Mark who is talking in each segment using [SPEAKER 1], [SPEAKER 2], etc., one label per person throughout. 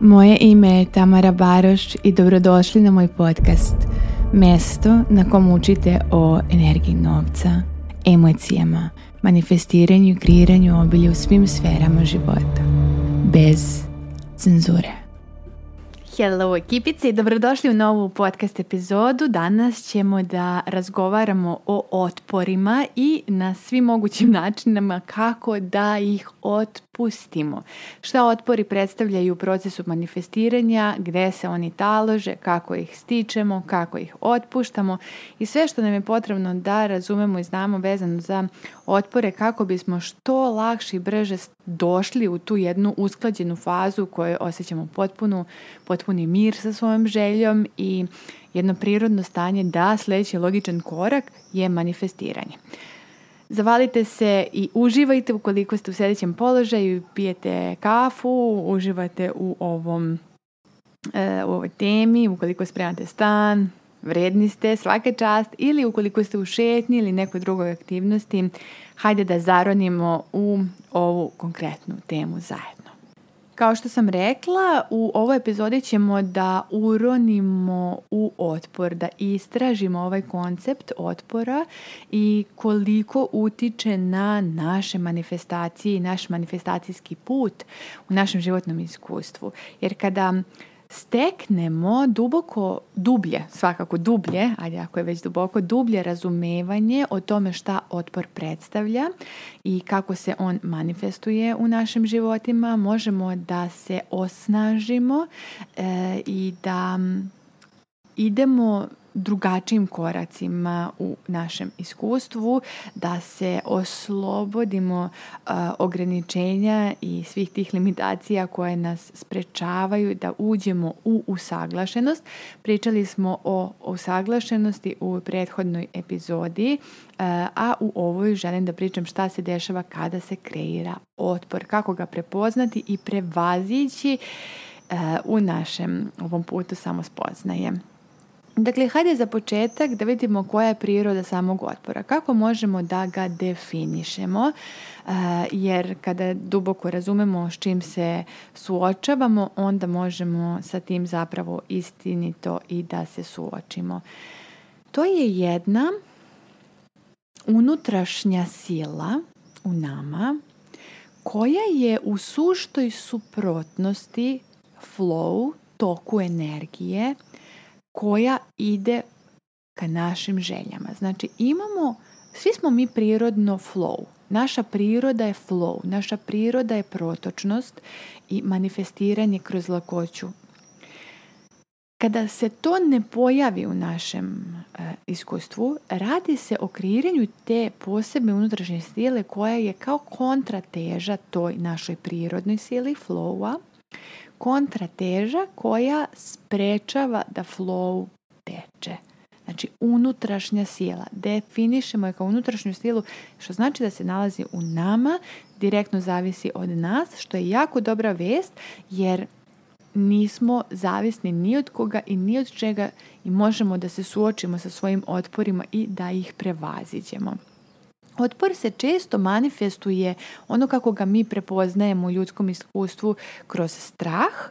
[SPEAKER 1] Moje ime je Tamara Baroš i dobrodošli na moj podcast. Mesto na kom učite o energiji novca, emocijama, manifestiranju kreiranju obilja u svim sferama života. Bez cenzure.
[SPEAKER 2] Hello ekipice i dobrodošli u novu podcast epizodu. Danas ćemo da razgovaramo o otporima i na svim mogućim načinama kako da ih otpustimo. Šta otpori predstavljaju u procesu manifestiranja, gde se oni talože, kako ih stičemo, kako ih otpuštamo i sve što nam je potrebno da razumemo i znamo vezano za otpore kako bismo što lakše i brže došli u tu jednu usklađenu fazu u kojoj osjećamo potpunu, potpunu potpuni mir sa svojom željom i jedno prirodno stanje da sljedeći logičan korak je manifestiranje. Zavalite se i uživajte ukoliko ste u sljedećem položaju, pijete kafu, uživate u ovom e, u ovoj temi, ukoliko spremate stan, vredni ste, svake čast, ili ukoliko ste u šetnji ili nekoj drugoj aktivnosti, hajde da zaronimo u ovu konkretnu temu zajedno. Kao što sam rekla, u ovoj epizodi ćemo da uronimo u otpor, da istražimo ovaj koncept otpora i koliko utiče na naše manifestacije i naš manifestacijski put u našem životnom iskustvu. Jer kada steknemo duboko, dublje, svakako dublje, ali ako je već duboko, dublje razumevanje o tome šta otpor predstavlja i kako se on manifestuje u našim životima, možemo da se osnažimo e, i da idemo drugačijim koracima u našem iskustvu, da se oslobodimo ograničenja i svih tih limitacija koje nas sprečavaju da uđemo u usaglašenost. Pričali smo o usaglašenosti u prethodnoj epizodi, a u ovoj želim da pričam šta se dešava kada se kreira otpor, kako ga prepoznati i prevazići u našem ovom putu samospoznaje. Dakle, hajde za početak da vidimo koja je priroda samog otpora. Kako možemo da ga definišemo? E, jer kada duboko razumemo s čim se suočavamo, onda možemo sa tim zapravo istinito i da se suočimo. To je jedna unutrašnja sila u nama koja je u suštoj suprotnosti flow, toku energije, koja ide ka našim željama. Znači imamo, svi smo mi prirodno flow. Naša priroda je flow, naša priroda je protočnost i manifestiranje kroz lakoću. Kada se to ne pojavi u našem e, iskustvu, radi se o kreiranju te posebne unutrašnje sile koja je kao kontrateža toj našoj prirodnoj sili flowa kontrateža koja sprečava da flow teče. Znači unutrašnja sila. Definišemo je kao unutrašnju silu što znači da se nalazi u nama, direktno zavisi od nas što je jako dobra vest jer nismo zavisni ni od koga i ni od čega i možemo da se suočimo sa svojim otporima i da ih prevaziđemo. Otpor se često manifestuje ono kako ga mi prepoznajemo u ljudskom iskustvu kroz strah,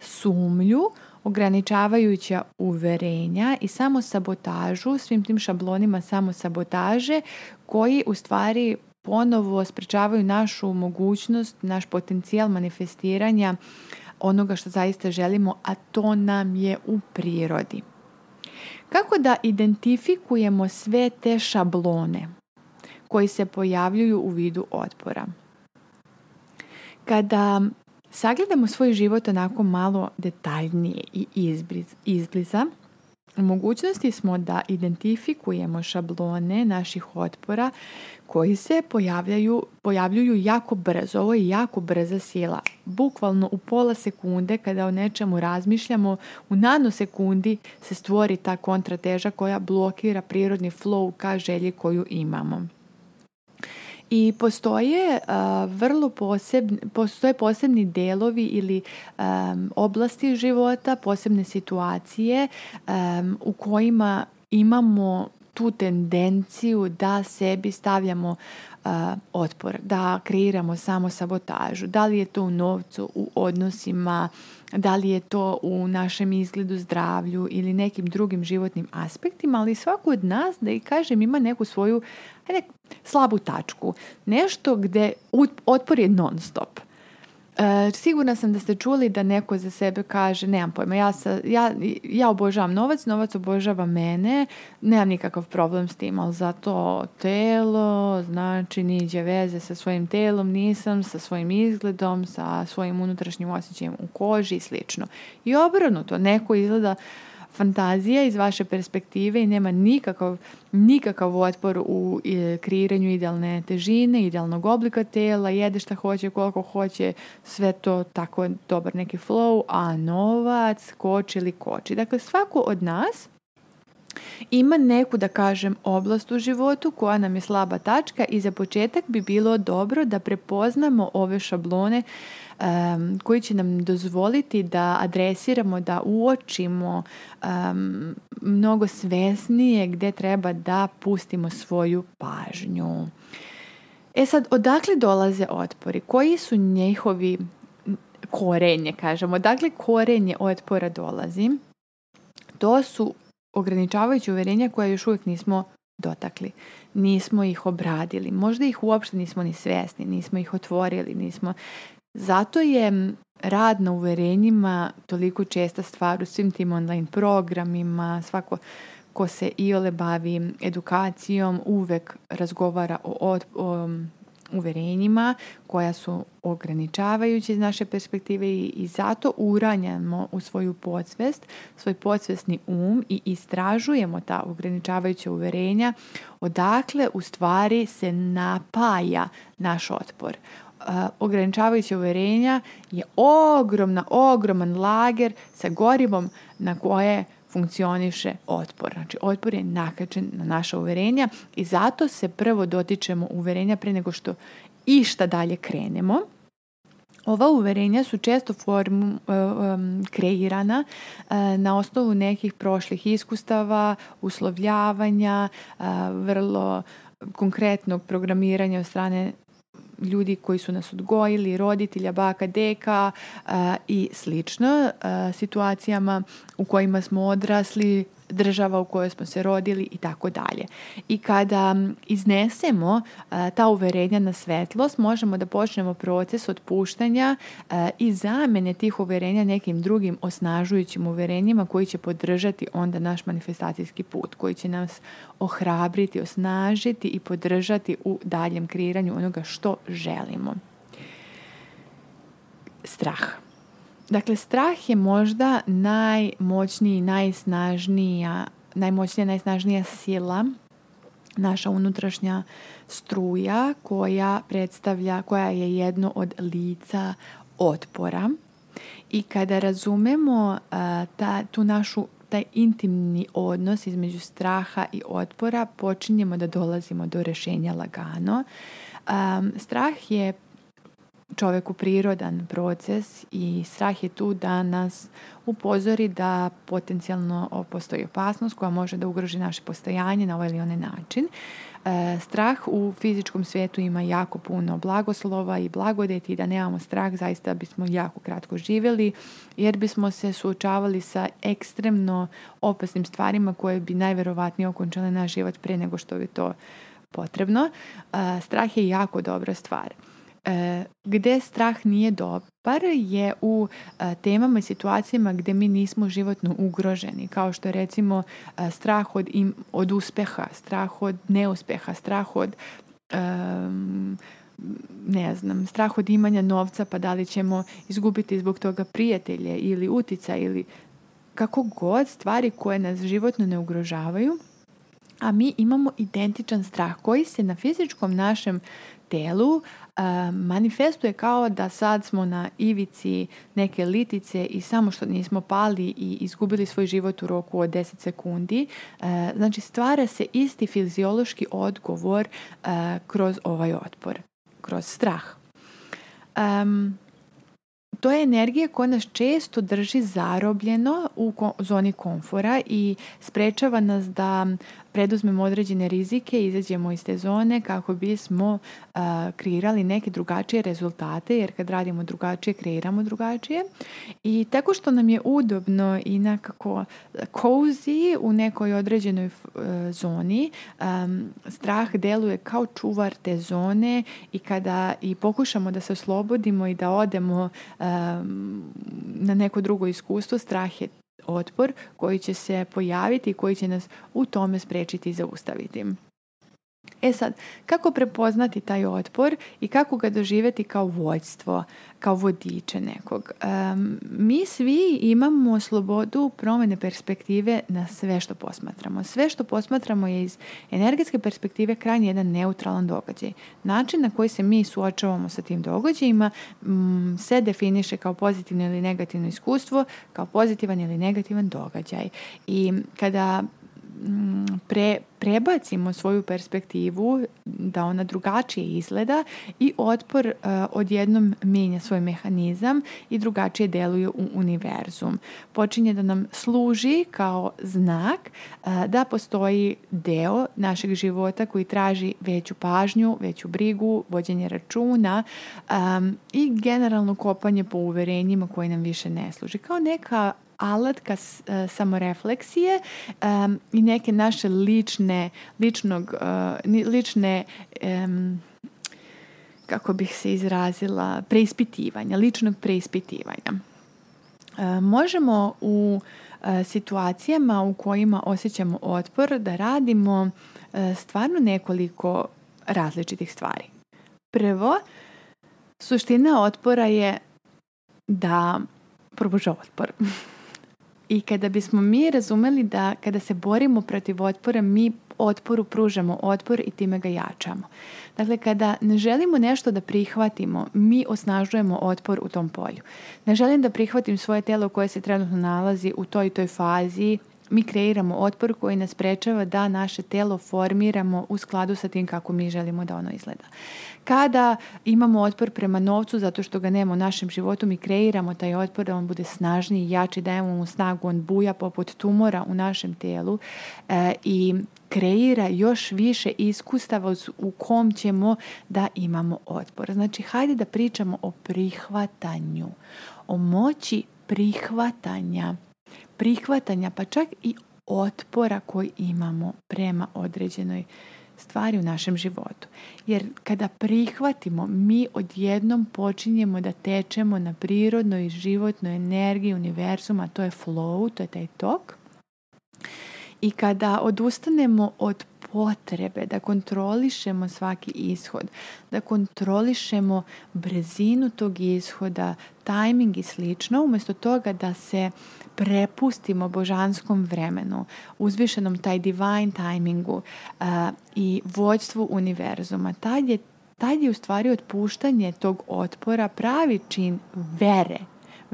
[SPEAKER 2] sumlju, ograničavajuća uverenja i samo sabotažu, svim tim šablonima samo sabotaže koji u stvari ponovo sprečavaju našu mogućnost, naš potencijal manifestiranja onoga što zaista želimo, a to nam je u prirodi. Kako da identifikujemo sve te šablone? koji se pojavljuju u vidu otpora. Kada sagledamo svoj život onako malo detaljnije i izbliza, u mogućnosti smo da identifikujemo šablone naših otpora koji se pojavljaju, pojavljuju jako brzo. Ovo je jako brza sila. Bukvalno u pola sekunde kada o nečemu razmišljamo, u nanosekundi se stvori ta kontrateža koja blokira prirodni flow ka želji koju imamo i postoje vrlo posebni, postoje posebni delovi ili oblasti života, posebne situacije u kojima imamo tu tendenciju da sebi stavljamo otpor, da kreiramo samo sabotažu, da li je to u novcu, u odnosima, da li je to u našem izgledu, zdravlju ili nekim drugim životnim aspektima, ali svako od nas, da i kažem, ima neku svoju slabu tačku. Nešto gdje otpor je non-stop. E, sigurna sam da ste čuli da neko za sebe kaže, nemam pojma, ja, sa, ja, ja obožavam novac, novac obožava mene, nemam nikakav problem s tim, ali zato telo, znači niđe veze sa svojim telom, nisam, sa svojim izgledom, sa svojim unutrašnjim osjećajem u koži i slično. I obrnuto, neko izgleda fantazija iz vaše perspektive i nema nikakav, nikakav otpor u e, kreiranju idealne težine, idealnog oblika tela, jede šta hoće, koliko hoće, sve to tako dobar neki flow, a novac, koči ili koči. Dakle, svako od nas ima neku, da kažem, oblast u životu koja nam je slaba tačka i za početak bi bilo dobro da prepoznamo ove šablone koji će nam dozvoliti da adresiramo, da uočimo um, mnogo svesnije gdje treba da pustimo svoju pažnju. E sad, odakle dolaze otpori? Koji su njihovi korenje, kažemo? Odakle korenje otpora dolazi? To su ograničavajući uvjerenja koja još uvijek nismo dotakli. Nismo ih obradili. Možda ih uopšte nismo ni svjesni, nismo ih otvorili, nismo zato je rad na uverenjima toliko česta stvar u svim tim online programima, svako ko se ole bavi edukacijom uvek razgovara o, o uverenjima koja su ograničavajući iz naše perspektive i, i zato uranjamo u svoju podsvest, svoj podsvestni um i istražujemo ta ograničavajuća uverenja odakle u stvari se napaja naš otpor. Eh, ograničavajući uverenja je ogromna, ogroman lager sa gorivom na koje funkcioniše otpor. Znači, otpor je nakačen na naša uverenja i zato se prvo dotičemo uverenja pre nego što išta dalje krenemo. Ova uverenja su često form, eh, kreirana eh, na osnovu nekih prošlih iskustava, uslovljavanja, vrlo konkretnog programiranja od strane ljudi koji su nas odgojili, roditelja, baka, deka i slično, situacijama u kojima smo odrasli, država u kojoj smo se rodili i tako dalje. I kada iznesemo e, ta uverenja na svetlost, možemo da počnemo proces otpuštanja e, i zamene tih uverenja nekim drugim osnažujućim uverenjima koji će podržati onda naš manifestacijski put, koji će nas ohrabriti, osnažiti i podržati u daljem kreiranju onoga što želimo. Strah. Dakle, strah je možda najmoćniji, najsnažnija, najmoćnija, najsnažnija sila, naša unutrašnja struja koja predstavlja, koja je jedno od lica otpora. I kada razumemo ta, tu našu taj intimni odnos između straha i otpora počinjemo da dolazimo do rešenja lagano. Um, strah je čovjeku prirodan proces i strah je tu da nas upozori da potencijalno postoji opasnost koja može da ugroži naše postojanje na ovaj ili onaj način. E, strah u fizičkom svijetu ima jako puno blagoslova i blagodeti i da nemamo strah zaista bismo jako kratko živjeli jer bismo se suočavali sa ekstremno opasnim stvarima koje bi najverovatnije okončale naš život prije nego što bi to potrebno. E, strah je jako dobra stvar. Eh, gdje strah nije dobar je u eh, temama i situacijama gdje mi nismo životno ugroženi, kao što je recimo eh, strah od, im, od uspeha, strah od neuspeha, strah od ehm, ne znam, strah od imanja novca, pa da li ćemo izgubiti zbog toga prijatelje ili utica ili kako god stvari koje nas životno ne ugrožavaju, a mi imamo identičan strah koji se na fizičkom našem telu manifestuje kao da sad smo na ivici neke litice i samo što nismo pali i izgubili svoj život u roku od 10 sekundi. Znači stvara se isti fiziološki odgovor kroz ovaj otpor, kroz strah. to je energija koja nas često drži zarobljeno u zoni komfora i sprečava nas da preduzmemo određene rizike izađemo iz te zone kako bismo kreirali neke drugačije rezultate jer kad radimo drugačije kreiramo drugačije i tako što nam je udobno i nekako cozy u nekoj određenoj e, zoni strah deluje kao čuvar te zone i kada i pokušamo da se oslobodimo i da odemo na neko drugo iskustvo strah je otpor koji će se pojaviti i koji će nas u tome sprečiti i zaustaviti. E sad, kako prepoznati taj otpor i kako ga doživjeti kao vođstvo, kao vodiče nekog? mi svi imamo slobodu promjene perspektive na sve što posmatramo. Sve što posmatramo je iz energetske perspektive krajnje jedan neutralan događaj. Način na koji se mi suočavamo sa tim događajima mm, se definiše kao pozitivno ili negativno iskustvo, kao pozitivan ili negativan događaj. I kada Mm, pre, prebacimo svoju perspektivu da ona drugačije izgleda i otpor e, odjednom mijenja svoj mehanizam i drugačije deluje u univerzum. Počinje da nam služi kao znak e, da postoji deo našeg života koji traži veću pažnju, veću brigu, vođenje računa e, i generalno kopanje po uverenjima koje nam više ne služi. Kao neka alatka e, samorefleksije i neke naše lične, ličnog, e, lične kako bih se izrazila, preispitivanja, ličnog preispitivanja. E, možemo u situacijama u kojima osjećamo otpor da radimo stvarno nekoliko različitih stvari. Prvo, suština otpora je da probuža otpor. I kada bismo mi razumeli da kada se borimo protiv otpora, mi otporu pružamo otpor i time ga jačamo. Dakle, kada ne želimo nešto da prihvatimo, mi osnažujemo otpor u tom polju. Ne želim da prihvatim svoje telo koje se trenutno nalazi u toj i toj fazi mi kreiramo otpor koji nas prečava da naše telo formiramo u skladu sa tim kako mi želimo da ono izgleda. Kada imamo otpor prema novcu zato što ga nema u našem životu, mi kreiramo taj otpor da on bude snažniji, jači, dajemo mu snagu, on buja poput tumora u našem telu e, i kreira još više iskustava u kom ćemo da imamo otpor. Znači, hajde da pričamo o prihvatanju, o moći prihvatanja prihvatanja, pa čak i otpora koji imamo prema određenoj stvari u našem životu. Jer kada prihvatimo, mi odjednom počinjemo da tečemo na prirodnoj i životnoj energiji univerzuma, to je flow, to je taj tok. I kada odustanemo od potrebe, da kontrolišemo svaki ishod, da kontrolišemo brzinu tog ishoda, tajming i slično, umjesto toga da se prepustimo božanskom vremenu, uzvišenom taj divine timingu i vođstvu univerzuma. Tad je, tad je u stvari otpuštanje tog otpora pravi čin vere,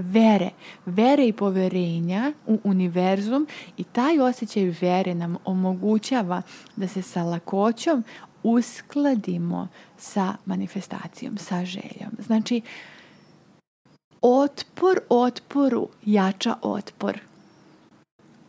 [SPEAKER 2] vere, vere i poverenja u univerzum i taj osjećaj vere nam omogućava da se sa lakoćom uskladimo sa manifestacijom, sa željom. Znači, otpor otporu jača otpor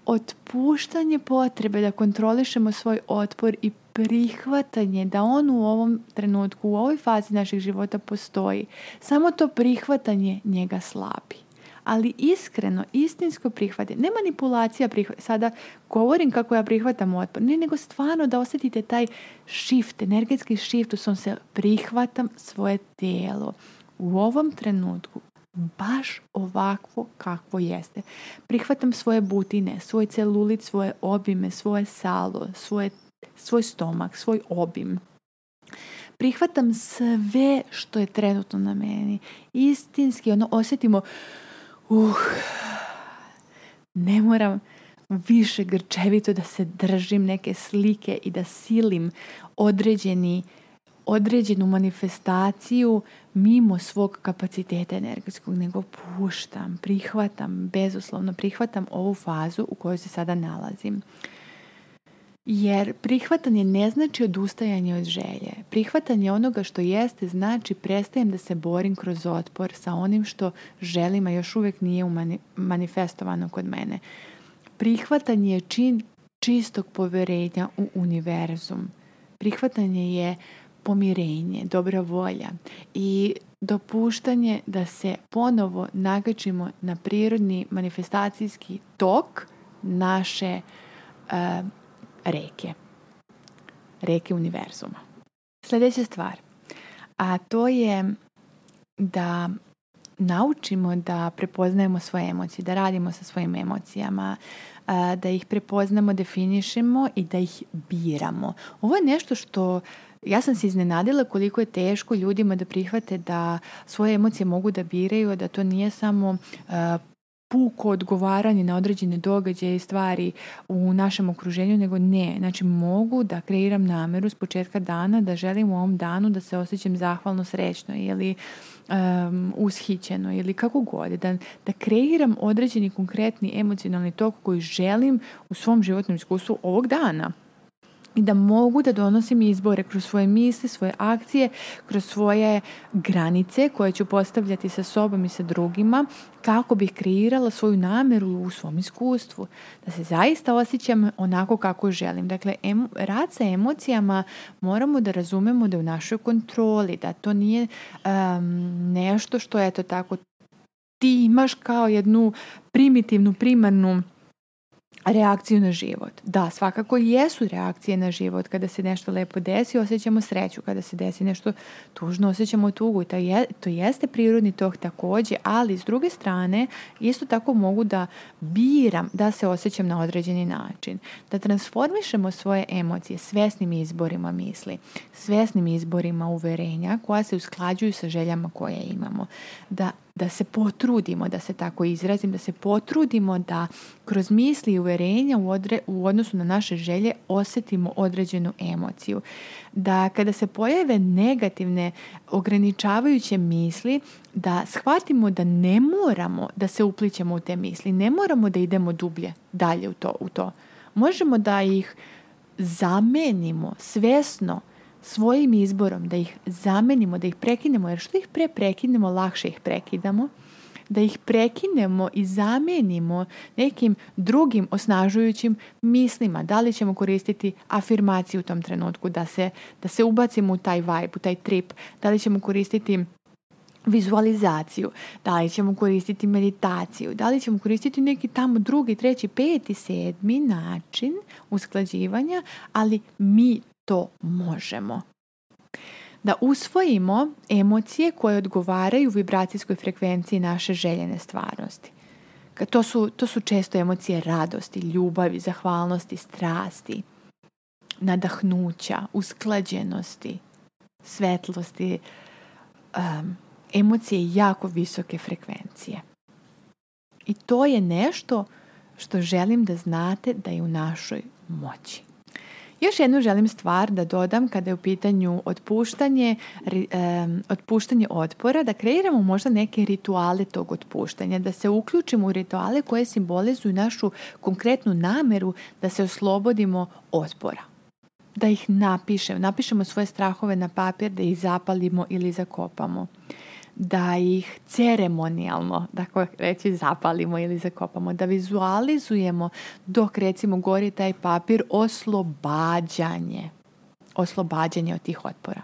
[SPEAKER 2] otpuštanje potrebe da kontrolišemo svoj otpor i prihvatanje da on u ovom trenutku, u ovoj fazi našeg života postoji. Samo to prihvatanje njega slabi. Ali iskreno, istinsko prihvatanje, ne manipulacija sada govorim kako ja prihvatam otpor, ne nego stvarno da osjetite taj shift, energetski shift u se prihvatam svoje tijelo u ovom trenutku, baš ovakvo kakvo jeste. Prihvatam svoje butine, svoj celulit, svoje obime, svoje salo, svoje, svoj stomak, svoj obim. Prihvatam sve što je trenutno na meni. Istinski, ono, osjetimo, uh, ne moram više grčevito da se držim neke slike i da silim određeni određenu manifestaciju mimo svog kapaciteta energetskog, nego puštam, prihvatam, bezuslovno prihvatam ovu fazu u kojoj se sada nalazim. Jer prihvatanje ne znači odustajanje od želje. Prihvatanje onoga što jeste znači prestajem da se borim kroz otpor sa onim što želim, a još uvijek nije manifestovano kod mene. Prihvatanje je čin čistog povjerenja u univerzum. Prihvatanje je pomirenje, dobra volja i dopuštanje da se ponovo nagačimo na prirodni manifestacijski tok naše e, reke, reke univerzuma. Sljedeća stvar, a to je da naučimo da prepoznajemo svoje emocije, da radimo sa svojim emocijama, e, da ih prepoznamo, definišemo i da ih biramo. Ovo je nešto što ja sam se iznenadila koliko je teško ljudima da prihvate da svoje emocije mogu da biraju, da to nije samo e, puko odgovaranje na određene događaje i stvari u našem okruženju, nego ne. Znači mogu da kreiram nameru s početka dana da želim u ovom danu da se osjećam zahvalno, srećno ili ushićeno ili kako god. Da, da kreiram određeni konkretni emocionalni tok koji želim u svom životnom iskustvu ovog dana i da mogu da donosim izbore kroz svoje misli, svoje akcije, kroz svoje granice koje ću postavljati sa sobom i sa drugima kako bih kreirala svoju nameru u svom iskustvu. Da se zaista osjećam onako kako želim. Dakle, rad sa emocijama moramo da razumemo da je u našoj kontroli, da to nije nešto što je to tako ti imaš kao jednu primitivnu, primarnu reakciju na život. Da, svakako jesu reakcije na život. Kada se nešto lepo desi, osjećamo sreću. Kada se desi nešto tužno, osjećamo tugu. to jeste prirodni tok takođe, ali s druge strane isto tako mogu da biram da se osjećam na određeni način. Da transformišemo svoje emocije svesnim izborima misli, svesnim izborima uverenja koja se usklađuju sa željama koje imamo. Da da se potrudimo, da se tako izrazim, da se potrudimo da kroz misli i uverenja u, odre, u odnosu na naše želje osjetimo određenu emociju. Da kada se pojave negativne ograničavajuće misli, da shvatimo da ne moramo da se uplićemo u te misli, ne moramo da idemo dublje dalje u to. U to. Možemo da ih zamenimo svjesno svojim izborom da ih zamenimo, da ih prekinemo, jer što ih pre prekinemo, lakše ih prekidamo, da ih prekinemo i zamenimo nekim drugim osnažujućim mislima. Da li ćemo koristiti afirmaciju u tom trenutku, da se, da se ubacimo u taj vibe, u taj trip, da li ćemo koristiti vizualizaciju, da li ćemo koristiti meditaciju, da li ćemo koristiti neki tamo drugi, treći, peti, sedmi način usklađivanja, ali mi to možemo. Da usvojimo emocije koje odgovaraju vibracijskoj frekvenciji naše željene stvarnosti. To su, to su često emocije radosti, ljubavi, zahvalnosti, strasti, nadahnuća, usklađenosti, svetlosti, um, emocije jako visoke frekvencije. I to je nešto što želim da znate da je u našoj moći. Još jednu želim stvar da dodam kada je u pitanju otpuštanje, otpuštanje otpora, da kreiramo možda neke rituale tog otpuštanja, da se uključimo u rituale koje simbolizuju našu konkretnu nameru da se oslobodimo otpora da ih napišemo, napišemo svoje strahove na papir, da ih zapalimo ili zakopamo da ih ceremonijalno, tako reći, zapalimo ili zakopamo, da vizualizujemo dok recimo gori taj papir oslobađanje, oslobađanje od tih otpora.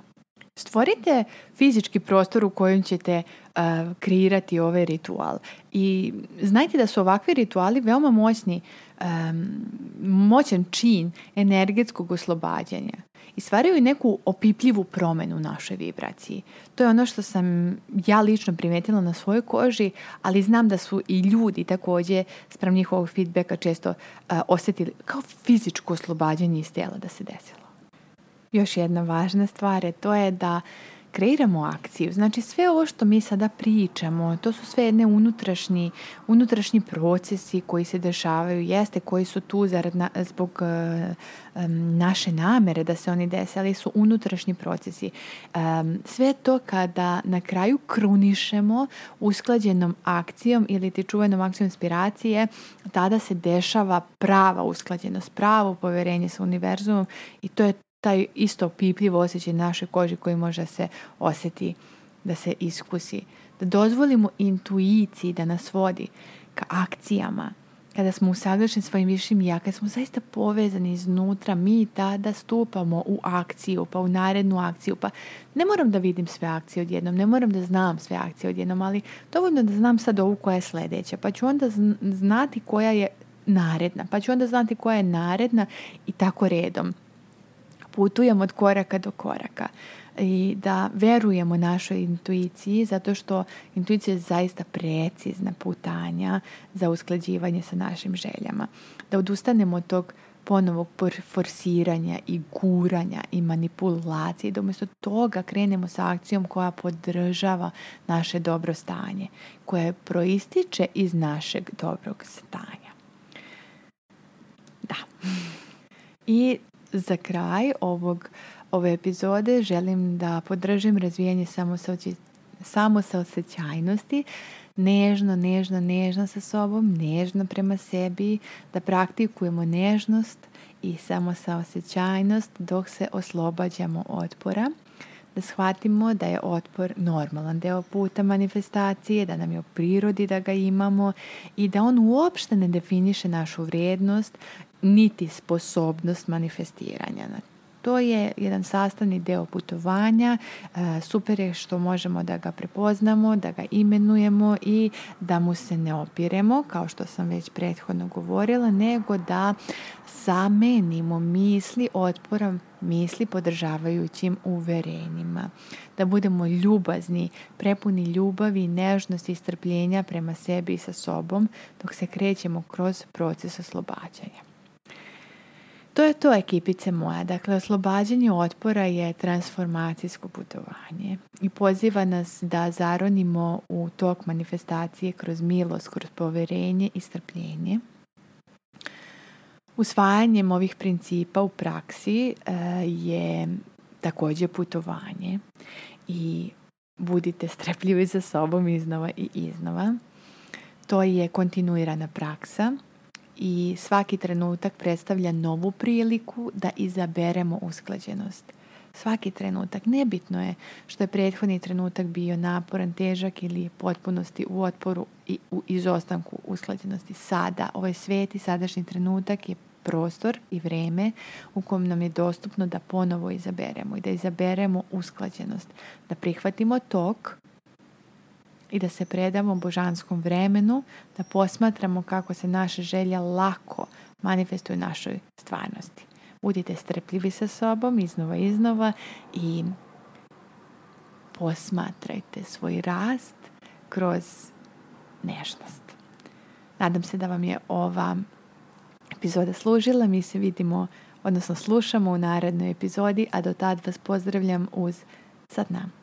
[SPEAKER 2] Stvorite fizički prostor u kojem ćete eh, kreirati ovaj ritual. I znajte da su ovakvi rituali veoma moćni, um, moćan čin energetskog oslobađanja i stvaraju neku opipljivu promjenu u našoj vibraciji. To je ono što sam ja lično primetila na svojoj koži, ali znam da su i ljudi također sprem njihovog feedbacka često eh, osjetili kao fizičko oslobađanje iz tela da se desilo još jedna važna stvar je to je da kreiramo akciju. Znači sve ovo što mi sada pričamo, to su sve jedne unutrašnji, unutrašnji procesi koji se dešavaju, jeste koji su tu zarad zbog eh, naše namere da se oni deseli, ali su unutrašnji procesi. sve to kada na kraju krunišemo usklađenom akcijom ili ti čuvenom akcijom inspiracije, tada se dešava prava usklađenost, pravo poverenje sa univerzumom i to je taj isto pipljivo osjećaj našoj koži koji može se osjeti, da se iskusi. Da dozvolimo intuiciji da nas vodi ka akcijama. Kada smo usaglašeni svojim višim ja, kada smo zaista povezani iznutra, mi tada stupamo u akciju, pa u narednu akciju. Pa ne moram da vidim sve akcije odjednom, ne moram da znam sve akcije odjednom, ali dovoljno da znam sad ovu koja je sljedeća. Pa ću onda znati koja je naredna, pa ću onda znati koja je naredna i tako redom putujemo od koraka do koraka i da verujemo našoj intuiciji zato što intuicija je zaista precizna putanja za usklađivanje sa našim željama. Da odustanemo od tog ponovog forsiranja i guranja i manipulacije, da umjesto toga krenemo sa akcijom koja podržava naše dobro stanje, koje proističe iz našeg dobrog stanja. Da. I za kraj ovog, ove epizode želim da podržim razvijanje samosaosećajnosti, nežno, nežno, nežno sa sobom, nežno prema sebi, da praktikujemo nežnost i samosaosećajnost dok se oslobađamo otpora da shvatimo da je otpor normalan deo puta manifestacije, da nam je u prirodi da ga imamo i da on uopšte ne definiše našu vrijednost niti sposobnost manifestiranja to je jedan sastavni deo putovanja. E, super je što možemo da ga prepoznamo, da ga imenujemo i da mu se ne opiremo, kao što sam već prethodno govorila, nego da zamenimo misli otporom misli podržavajućim uverenjima. Da budemo ljubazni, prepuni ljubavi, nežnosti i strpljenja prema sebi i sa sobom dok se krećemo kroz proces oslobađanja. To je to ekipice moja. Dakle, oslobađanje otpora je transformacijsko putovanje i poziva nas da zaronimo u tok manifestacije kroz milost, kroz poverenje i strpljenje. Usvajanjem ovih principa u praksi e, je također putovanje i budite strpljivi za sobom iznova i iznova. To je kontinuirana praksa i svaki trenutak predstavlja novu priliku da izaberemo usklađenost. Svaki trenutak. Nebitno je što je prethodni trenutak bio naporan, težak ili potpunosti u otporu i u izostanku usklađenosti. Sada, ovaj sveti sadašnji trenutak je prostor i vrijeme u kojem nam je dostupno da ponovo izaberemo i da izaberemo usklađenost. Da prihvatimo tok i da se predamo božanskom vremenu, da posmatramo kako se naša želja lako manifestuje u našoj stvarnosti. Budite strpljivi sa sobom iznova iznova i posmatrajte svoj rast kroz nešnost. Nadam se da vam je ova epizoda služila. Mi se vidimo, odnosno slušamo u narednoj epizodi, a do tad vas pozdravljam uz Sad nam.